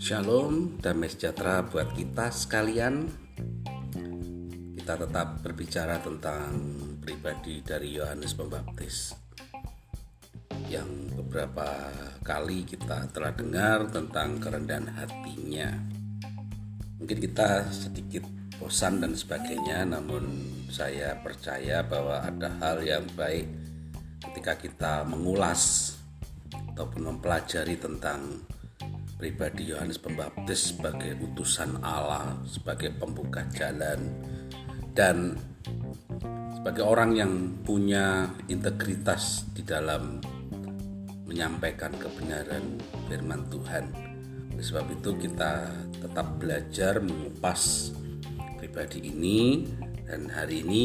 Shalom, damai sejahtera buat kita sekalian. Kita tetap berbicara tentang pribadi dari Yohanes Pembaptis yang beberapa kali kita telah dengar tentang kerendahan hatinya. Mungkin kita sedikit bosan dan sebagainya, namun saya percaya bahwa ada hal yang baik ketika kita mengulas ataupun mempelajari tentang pribadi Yohanes Pembaptis sebagai utusan Allah, sebagai pembuka jalan dan sebagai orang yang punya integritas di dalam menyampaikan kebenaran firman Tuhan. Oleh sebab itu kita tetap belajar mengupas pribadi ini dan hari ini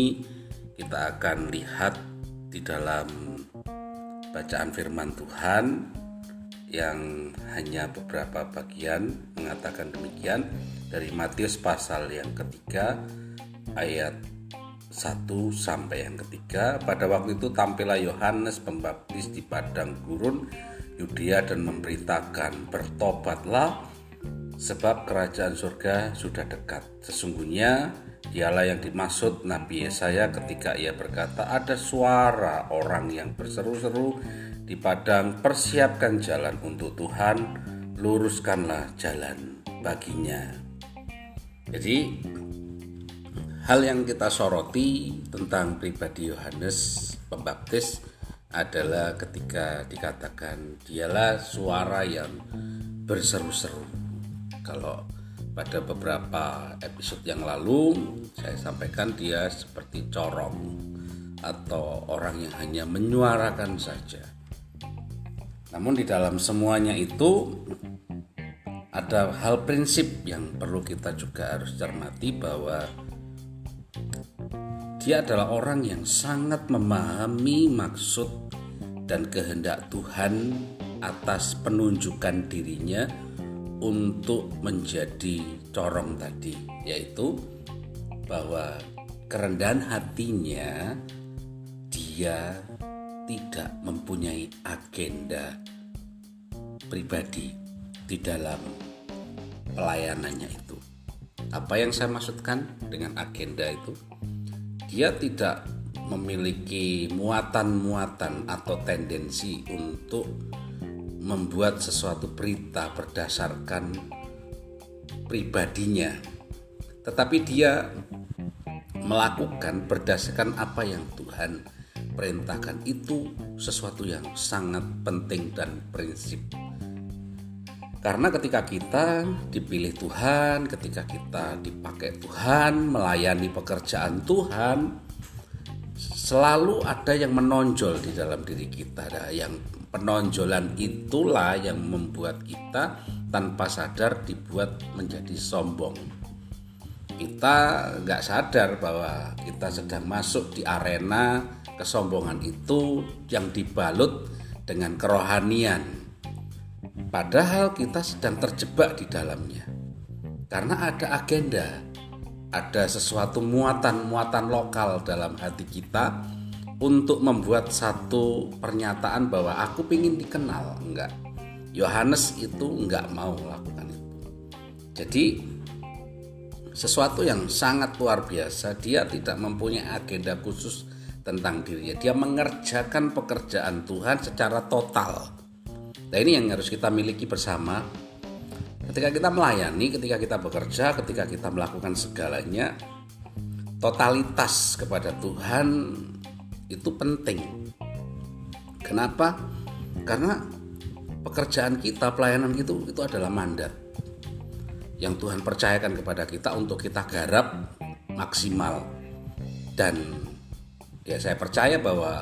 kita akan lihat di dalam bacaan firman Tuhan yang hanya beberapa bagian mengatakan demikian dari Matius pasal yang ketiga ayat 1 sampai yang ketiga. Pada waktu itu tampillah Yohanes Pembaptis di padang gurun Yudea dan memberitakan bertobatlah sebab kerajaan surga sudah dekat. Sesungguhnya dialah yang dimaksud Nabi Yesaya ketika ia berkata ada suara orang yang berseru-seru di padang persiapkan jalan untuk Tuhan luruskanlah jalan baginya jadi Hal yang kita soroti tentang pribadi Yohanes Pembaptis adalah ketika dikatakan dialah suara yang berseru-seru. Kalau pada beberapa episode yang lalu saya sampaikan dia seperti corong atau orang yang hanya menyuarakan saja. Namun di dalam semuanya itu ada hal prinsip yang perlu kita juga harus cermati bahwa dia adalah orang yang sangat memahami maksud dan kehendak Tuhan atas penunjukan dirinya untuk menjadi corong tadi, yaitu bahwa kerendahan hatinya dia tidak mempunyai agenda pribadi di dalam pelayanannya itu. Apa yang saya maksudkan dengan agenda itu? dia tidak memiliki muatan-muatan atau tendensi untuk membuat sesuatu berita berdasarkan pribadinya, tetapi dia melakukan berdasarkan apa yang Tuhan perintahkan itu sesuatu yang sangat penting dan prinsip. Karena ketika kita dipilih Tuhan, ketika kita dipakai Tuhan, melayani pekerjaan Tuhan, selalu ada yang menonjol di dalam diri kita. Ada yang penonjolan itulah yang membuat kita tanpa sadar dibuat menjadi sombong. Kita nggak sadar bahwa kita sedang masuk di arena kesombongan itu yang dibalut dengan kerohanian Padahal kita sedang terjebak di dalamnya. Karena ada agenda, ada sesuatu muatan-muatan lokal dalam hati kita untuk membuat satu pernyataan bahwa aku ingin dikenal. Enggak. Yohanes itu enggak mau melakukan itu. Jadi sesuatu yang sangat luar biasa, dia tidak mempunyai agenda khusus tentang dirinya. Dia mengerjakan pekerjaan Tuhan secara total Nah ini yang harus kita miliki bersama ketika kita melayani, ketika kita bekerja, ketika kita melakukan segalanya, totalitas kepada Tuhan itu penting. Kenapa? Karena pekerjaan kita, pelayanan itu itu adalah mandat yang Tuhan percayakan kepada kita untuk kita garap maksimal dan ya saya percaya bahwa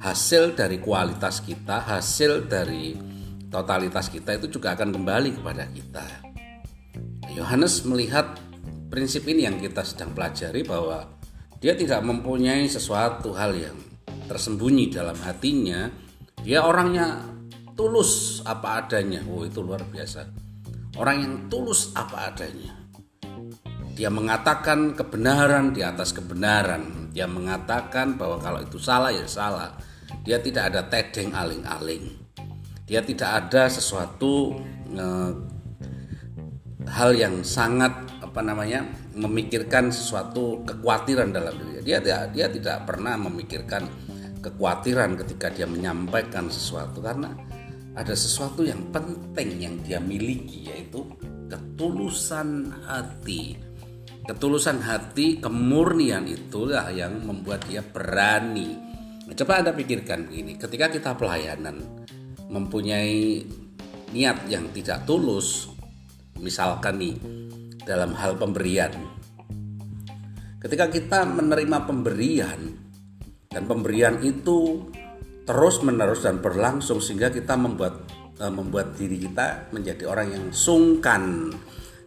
hasil dari kualitas kita, hasil dari totalitas kita itu juga akan kembali kepada kita. Yohanes melihat prinsip ini yang kita sedang pelajari bahwa dia tidak mempunyai sesuatu hal yang tersembunyi dalam hatinya. Dia orangnya tulus apa adanya. Oh, itu luar biasa. Orang yang tulus apa adanya. Dia mengatakan kebenaran di atas kebenaran. Dia mengatakan bahwa kalau itu salah ya salah dia tidak ada tedeng aling-aling dia tidak ada sesuatu eh, hal yang sangat apa namanya memikirkan sesuatu kekhawatiran dalam diri dia. Dia dia tidak pernah memikirkan kekhawatiran ketika dia menyampaikan sesuatu karena ada sesuatu yang penting yang dia miliki yaitu ketulusan hati. Ketulusan hati kemurnian itulah yang membuat dia berani. Nah, coba anda pikirkan begini ketika kita pelayanan mempunyai niat yang tidak tulus misalkan nih dalam hal pemberian ketika kita menerima pemberian dan pemberian itu terus menerus dan berlangsung sehingga kita membuat uh, membuat diri kita menjadi orang yang sungkan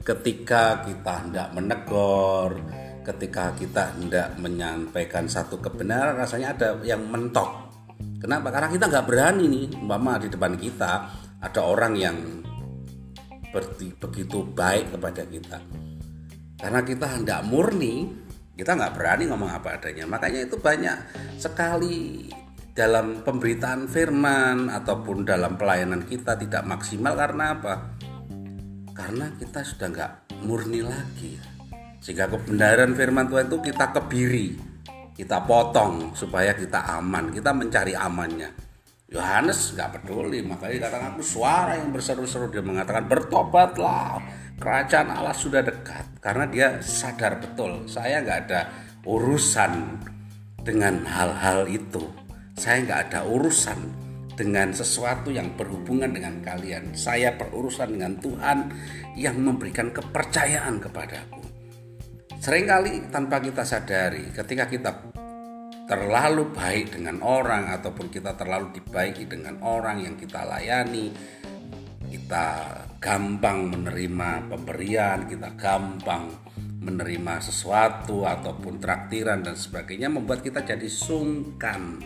ketika kita hendak menegur, ketika kita hendak menyampaikan satu kebenaran rasanya ada yang mentok. Kenapa? Karena kita nggak berani nih, umpama di depan kita ada orang yang begitu baik kepada kita. Karena kita hendak murni, kita nggak berani ngomong apa adanya. Makanya itu banyak sekali dalam pemberitaan firman ataupun dalam pelayanan kita tidak maksimal karena apa? Karena kita sudah nggak murni lagi. Sehingga kebenaran firman Tuhan itu kita kebiri, kita potong supaya kita aman, kita mencari amannya. Yohanes nggak peduli, makanya katakan aku suara yang berseru-seru dia mengatakan bertobatlah, kerajaan Allah sudah dekat. Karena dia sadar betul, saya nggak ada urusan dengan hal-hal itu saya nggak ada urusan dengan sesuatu yang berhubungan dengan kalian. Saya berurusan dengan Tuhan yang memberikan kepercayaan kepadaku. Seringkali tanpa kita sadari, ketika kita terlalu baik dengan orang ataupun kita terlalu dibaiki dengan orang yang kita layani, kita gampang menerima pemberian, kita gampang menerima sesuatu ataupun traktiran dan sebagainya membuat kita jadi sungkan.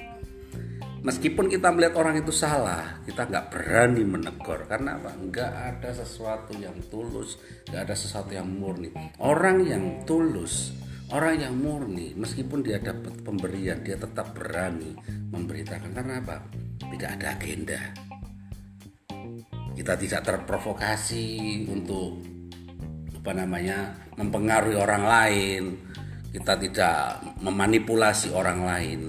Meskipun kita melihat orang itu salah kita nggak berani menegur. Karena apa? Nggak ada sesuatu yang tulus nggak ada sesuatu yang murni. Orang yang tulus orang yang murni meskipun dia dapat pemberian dia tetap berani memberitakan. Karena apa? Tidak ada agenda. Kita tidak terprovokasi untuk apa namanya mempengaruhi orang lain. Kita tidak memanipulasi orang lain.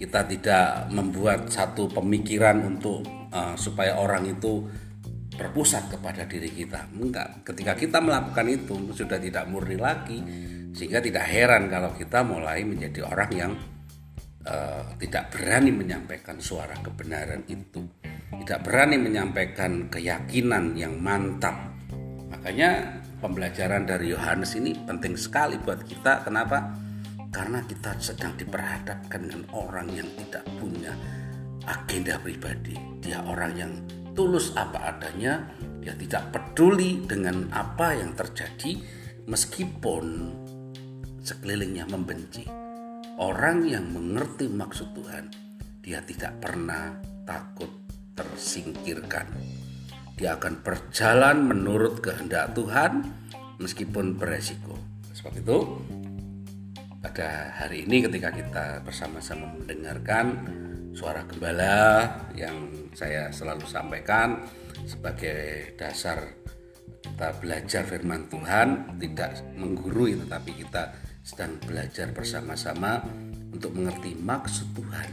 Kita tidak membuat satu pemikiran untuk uh, supaya orang itu berpusat kepada diri kita. Enggak, ketika kita melakukan itu sudah tidak murni lagi sehingga tidak heran kalau kita mulai menjadi orang yang uh, tidak berani menyampaikan suara kebenaran itu, tidak berani menyampaikan keyakinan yang mantap. Makanya pembelajaran dari Yohanes ini penting sekali buat kita. Kenapa? karena kita sedang diperhadapkan dengan orang yang tidak punya agenda pribadi. Dia orang yang tulus apa adanya, dia tidak peduli dengan apa yang terjadi meskipun sekelilingnya membenci. Orang yang mengerti maksud Tuhan, dia tidak pernah takut tersingkirkan. Dia akan berjalan menurut kehendak Tuhan meskipun beresiko. Sebab itu, pada hari ini ketika kita bersama-sama mendengarkan suara gembala yang saya selalu sampaikan sebagai dasar kita belajar firman Tuhan tidak menggurui tetapi kita sedang belajar bersama-sama untuk mengerti maksud Tuhan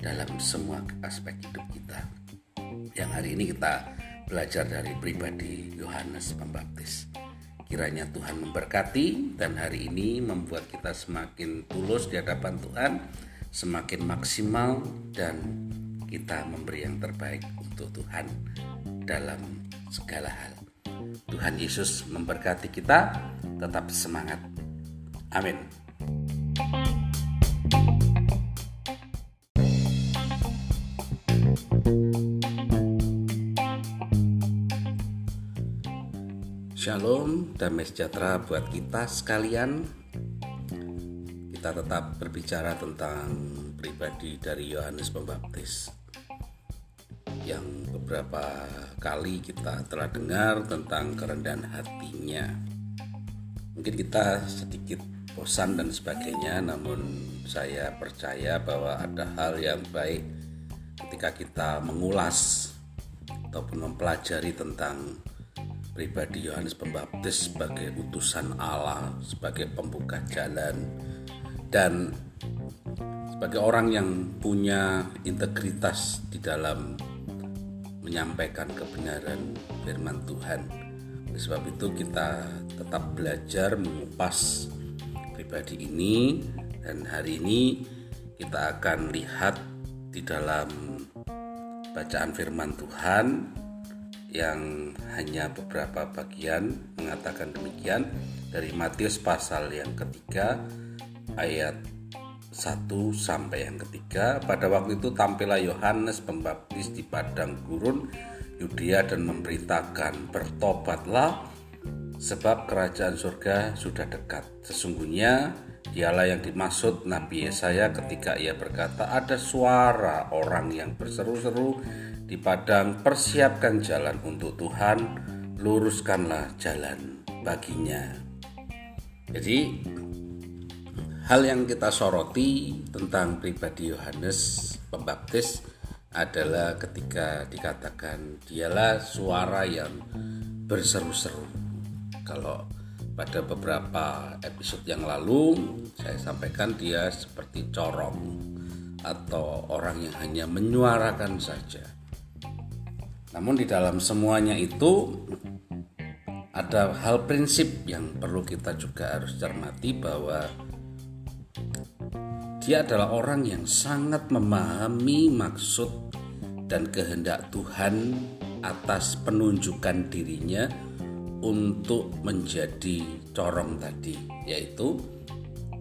dalam semua aspek hidup kita. Yang hari ini kita belajar dari pribadi Yohanes Pembaptis. Kiranya Tuhan memberkati dan hari ini membuat kita semakin tulus di hadapan Tuhan, semakin maksimal dan kita memberi yang terbaik untuk Tuhan dalam segala hal. Tuhan Yesus memberkati kita, tetap semangat. Amin. Shalom, damai sejahtera buat kita sekalian. Kita tetap berbicara tentang pribadi dari Yohanes Pembaptis yang beberapa kali kita telah dengar tentang kerendahan hatinya. mungkin kita sedikit bosan dan sebagainya namun saya percaya bahwa ada hal yang baik ketika kita mengulas ataupun mempelajari tentang pribadi Yohanes Pembaptis sebagai utusan Allah, sebagai pembuka jalan dan sebagai orang yang punya integritas di dalam menyampaikan kebenaran firman Tuhan. Oleh sebab itu kita tetap belajar mengupas pribadi ini dan hari ini kita akan lihat di dalam bacaan firman Tuhan yang hanya beberapa bagian mengatakan demikian dari Matius pasal yang ketiga ayat 1 sampai yang ketiga. Pada waktu itu tampillah Yohanes Pembaptis di padang gurun Yudea dan memberitakan bertobatlah sebab kerajaan surga sudah dekat. Sesungguhnya dialah yang dimaksud Nabi Yesaya ketika ia berkata ada suara orang yang berseru-seru di padang persiapkan jalan untuk Tuhan, luruskanlah jalan baginya. Jadi hal yang kita soroti tentang pribadi Yohanes Pembaptis adalah ketika dikatakan dialah suara yang berseru-seru kalau pada beberapa episode yang lalu saya sampaikan dia seperti corong atau orang yang hanya menyuarakan saja. Namun di dalam semuanya itu ada hal prinsip yang perlu kita juga harus cermati bahwa dia adalah orang yang sangat memahami maksud dan kehendak Tuhan atas penunjukan dirinya untuk menjadi corong tadi yaitu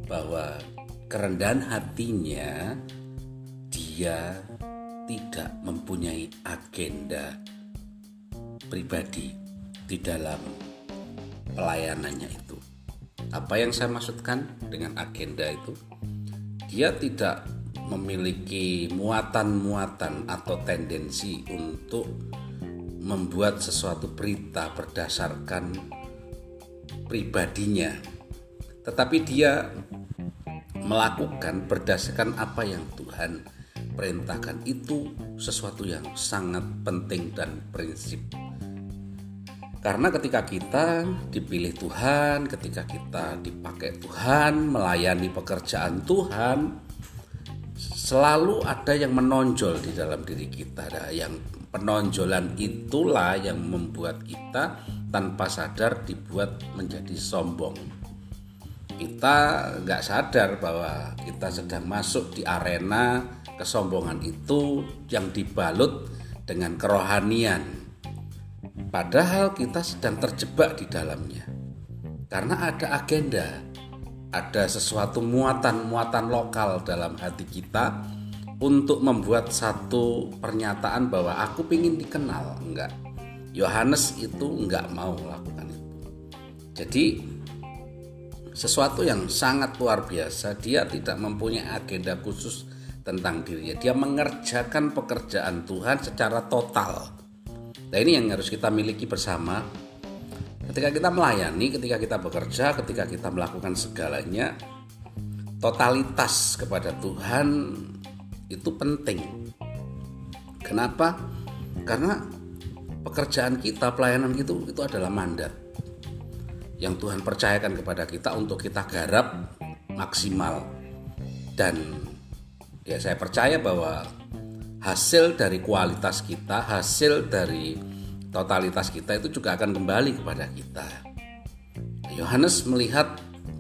bahwa kerendahan hatinya dia tidak mempunyai agenda pribadi di dalam pelayanannya itu. Apa yang saya maksudkan dengan agenda itu? Dia tidak memiliki muatan-muatan atau tendensi untuk membuat sesuatu berita berdasarkan pribadinya, tetapi dia melakukan berdasarkan apa yang Tuhan perintahkan. Itu sesuatu yang sangat penting dan prinsip. Karena ketika kita dipilih Tuhan, ketika kita dipakai Tuhan, melayani pekerjaan Tuhan, selalu ada yang menonjol di dalam diri kita, yang penonjolan itulah yang membuat kita tanpa sadar dibuat menjadi sombong. Kita nggak sadar bahwa kita sedang masuk di arena kesombongan itu yang dibalut dengan kerohanian. Padahal kita sedang terjebak di dalamnya. Karena ada agenda, ada sesuatu muatan-muatan lokal dalam hati kita untuk membuat satu pernyataan bahwa aku ingin dikenal. Enggak. Yohanes itu enggak mau melakukan itu. Jadi sesuatu yang sangat luar biasa dia tidak mempunyai agenda khusus tentang dirinya. Dia mengerjakan pekerjaan Tuhan secara total. Nah ini yang harus kita miliki bersama. Ketika kita melayani ketika kita bekerja ketika kita melakukan segalanya totalitas kepada Tuhan itu penting. Kenapa? Karena pekerjaan kita, pelayanan itu itu adalah mandat yang Tuhan percayakan kepada kita untuk kita garap maksimal. Dan ya saya percaya bahwa hasil dari kualitas kita, hasil dari totalitas kita itu juga akan kembali kepada kita. Yohanes melihat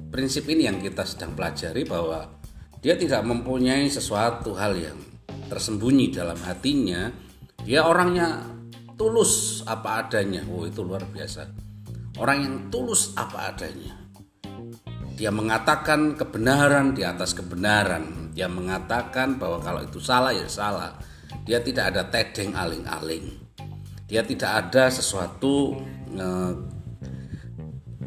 prinsip ini yang kita sedang pelajari bahwa dia tidak mempunyai sesuatu hal yang tersembunyi dalam hatinya. Dia orangnya tulus apa adanya. Oh, itu luar biasa. Orang yang tulus apa adanya. Dia mengatakan kebenaran di atas kebenaran. Dia mengatakan bahwa kalau itu salah ya salah. Dia tidak ada tedeng aling-aling. Dia tidak ada sesuatu eh,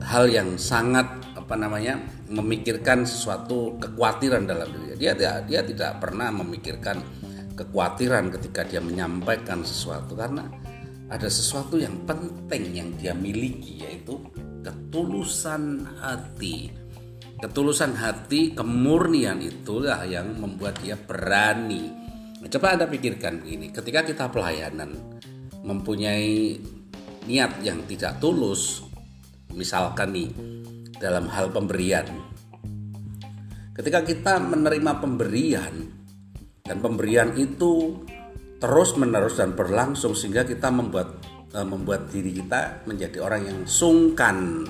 hal yang sangat apa namanya memikirkan sesuatu kekhawatiran dalam diri dia dia, dia tidak pernah memikirkan kekhawatiran ketika dia menyampaikan sesuatu karena ada sesuatu yang penting yang dia miliki yaitu ketulusan hati. Ketulusan hati, kemurnian itulah yang membuat dia berani. Nah, coba Anda pikirkan begini, ketika kita pelayanan mempunyai niat yang tidak tulus, misalkan nih dalam hal pemberian. Ketika kita menerima pemberian dan pemberian itu terus menerus dan berlangsung sehingga kita membuat uh, membuat diri kita menjadi orang yang sungkan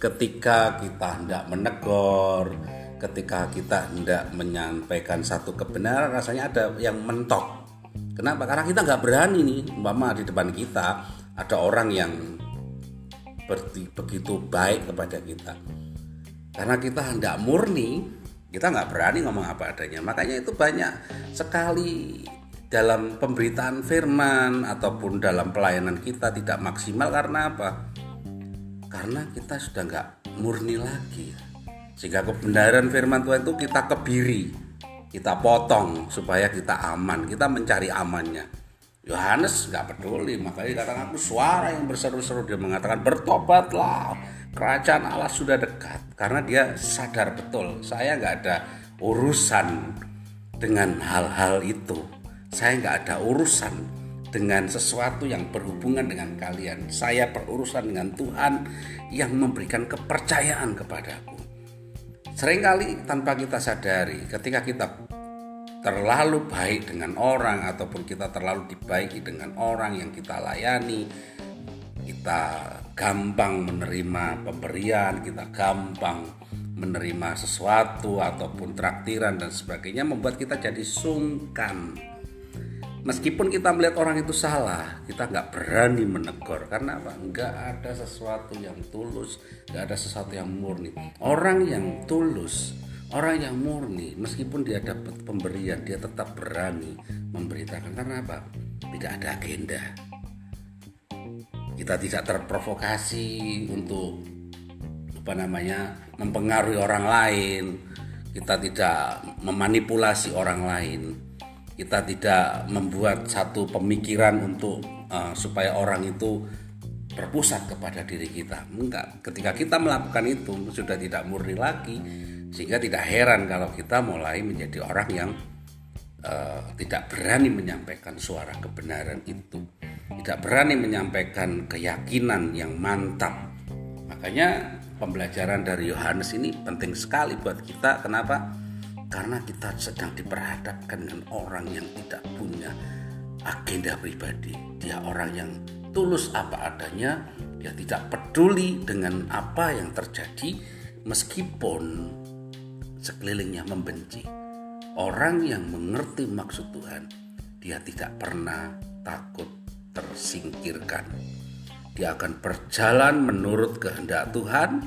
ketika kita hendak menegur, ketika kita hendak menyampaikan satu kebenaran rasanya ada yang mentok. Kenapa? Karena kita nggak berani nih, umpama di depan kita ada orang yang begitu baik kepada kita. Karena kita hendak murni, kita nggak berani ngomong apa adanya. Makanya itu banyak sekali dalam pemberitaan firman ataupun dalam pelayanan kita tidak maksimal karena apa? Karena kita sudah nggak murni lagi. Sehingga kebenaran firman Tuhan itu kita kebiri, kita potong supaya kita aman, kita mencari amannya. Yohanes nggak peduli, makanya katakan aku suara yang berseru-seru dia mengatakan bertobatlah, kerajaan Allah sudah dekat. Karena dia sadar betul, saya nggak ada urusan dengan hal-hal itu saya nggak ada urusan dengan sesuatu yang berhubungan dengan kalian. Saya berurusan dengan Tuhan yang memberikan kepercayaan kepadaku. Seringkali tanpa kita sadari, ketika kita terlalu baik dengan orang ataupun kita terlalu dibaiki dengan orang yang kita layani, kita gampang menerima pemberian, kita gampang menerima sesuatu ataupun traktiran dan sebagainya membuat kita jadi sungkan. Meskipun kita melihat orang itu salah kita nggak berani menegur. Karena apa? Nggak ada sesuatu yang tulus nggak ada sesuatu yang murni. Orang yang tulus orang yang murni meskipun dia dapat pemberian dia tetap berani memberitakan. Karena apa? Tidak ada agenda. Kita tidak terprovokasi untuk apa namanya mempengaruhi orang lain. Kita tidak memanipulasi orang lain. Kita tidak membuat satu pemikiran untuk uh, supaya orang itu berpusat kepada diri kita. Enggak, ketika kita melakukan itu sudah tidak murni lagi sehingga tidak heran kalau kita mulai menjadi orang yang uh, tidak berani menyampaikan suara kebenaran itu, tidak berani menyampaikan keyakinan yang mantap. Makanya pembelajaran dari Yohanes ini penting sekali buat kita. Kenapa? karena kita sedang diperhadapkan dengan orang yang tidak punya agenda pribadi. Dia orang yang tulus apa adanya, dia tidak peduli dengan apa yang terjadi meskipun sekelilingnya membenci. Orang yang mengerti maksud Tuhan, dia tidak pernah takut tersingkirkan. Dia akan berjalan menurut kehendak Tuhan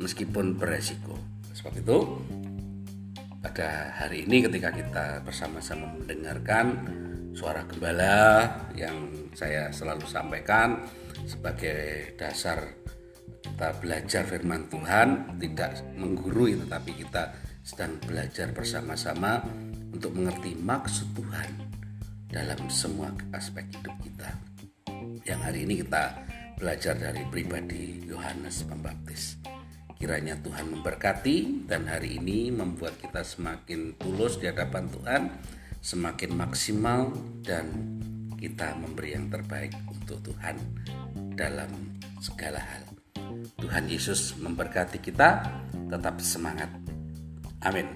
meskipun beresiko. Sebab itu, pada hari ini ketika kita bersama-sama mendengarkan suara gembala yang saya selalu sampaikan sebagai dasar kita belajar firman Tuhan tidak menggurui tetapi kita sedang belajar bersama-sama untuk mengerti maksud Tuhan dalam semua aspek hidup kita. Yang hari ini kita belajar dari pribadi Yohanes Pembaptis. Kiranya Tuhan memberkati dan hari ini membuat kita semakin tulus di hadapan Tuhan, semakin maksimal dan kita memberi yang terbaik untuk Tuhan dalam segala hal. Tuhan Yesus memberkati kita, tetap semangat. Amin.